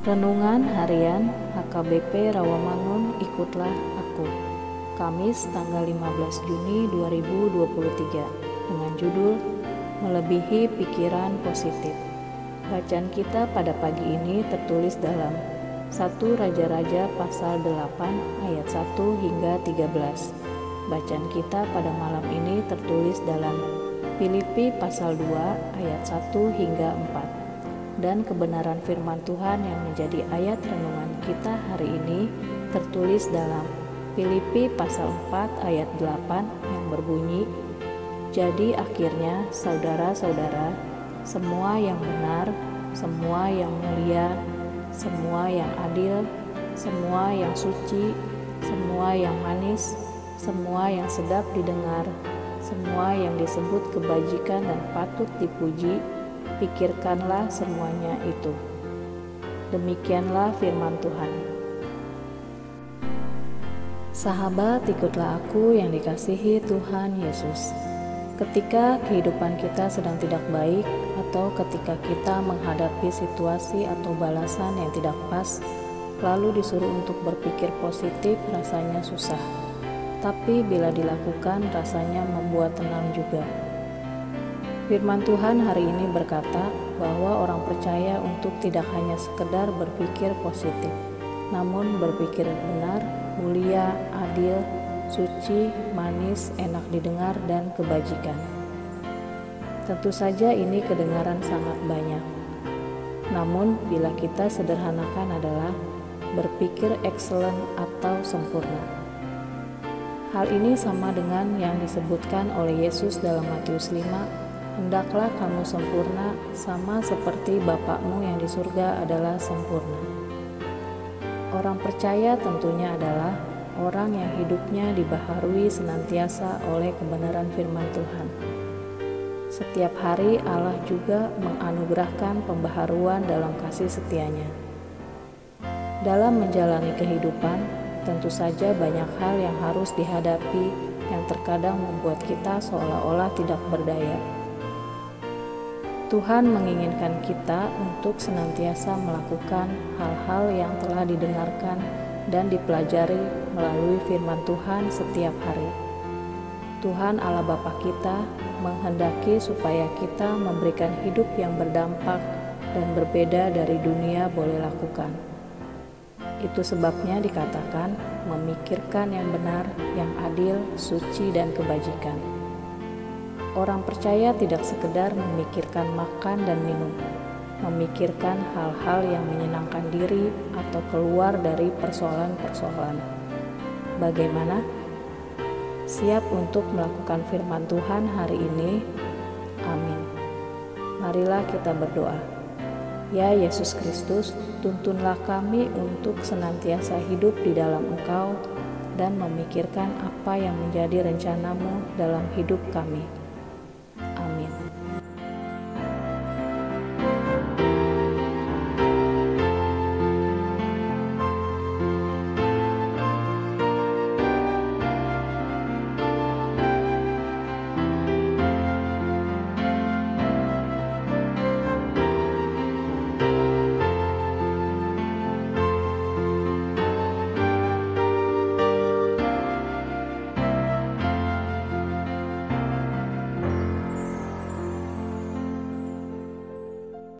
Renungan Harian HKBP Rawamangun Ikutlah Aku. Kamis tanggal 15 Juni 2023 dengan judul Melebihi Pikiran Positif. Bacaan kita pada pagi ini tertulis dalam 1 Raja-Raja pasal 8 ayat 1 hingga 13 Bacaan kita pada malam ini tertulis dalam Filipi pasal 2 ayat 1 hingga 4 dan kebenaran firman Tuhan yang menjadi ayat renungan kita hari ini tertulis dalam Filipi pasal 4 ayat 8 yang berbunyi Jadi akhirnya saudara-saudara semua yang benar, semua yang mulia, semua yang adil, semua yang suci, semua yang manis, semua yang sedap didengar, semua yang disebut kebajikan dan patut dipuji, pikirkanlah semuanya itu. Demikianlah firman Tuhan. Sahabat, ikutlah aku yang dikasihi Tuhan Yesus. Ketika kehidupan kita sedang tidak baik, atau ketika kita menghadapi situasi atau balasan yang tidak pas, lalu disuruh untuk berpikir positif, rasanya susah. Tapi bila dilakukan, rasanya membuat tenang juga. Firman Tuhan hari ini berkata bahwa orang percaya untuk tidak hanya sekedar berpikir positif, namun berpikir benar, mulia, adil, suci, manis, enak didengar, dan kebajikan. Tentu saja ini kedengaran sangat banyak. Namun bila kita sederhanakan adalah berpikir excellent atau sempurna. Hal ini sama dengan yang disebutkan oleh Yesus dalam Matius 5 Hendaklah kamu sempurna, sama seperti Bapakmu yang di surga adalah sempurna. Orang percaya tentunya adalah orang yang hidupnya dibaharui senantiasa oleh kebenaran firman Tuhan. Setiap hari Allah juga menganugerahkan pembaharuan dalam kasih setianya. Dalam menjalani kehidupan, tentu saja banyak hal yang harus dihadapi yang terkadang membuat kita seolah-olah tidak berdaya Tuhan menginginkan kita untuk senantiasa melakukan hal-hal yang telah didengarkan dan dipelajari melalui firman Tuhan setiap hari. Tuhan Allah Bapa kita menghendaki supaya kita memberikan hidup yang berdampak dan berbeda dari dunia boleh lakukan. Itu sebabnya dikatakan memikirkan yang benar, yang adil, suci, dan kebajikan. Orang percaya tidak sekedar memikirkan makan dan minum, memikirkan hal-hal yang menyenangkan diri atau keluar dari persoalan-persoalan. Bagaimana? Siap untuk melakukan firman Tuhan hari ini? Amin. Marilah kita berdoa. Ya Yesus Kristus, tuntunlah kami untuk senantiasa hidup di dalam Engkau dan memikirkan apa yang menjadi rencanamu dalam hidup kami.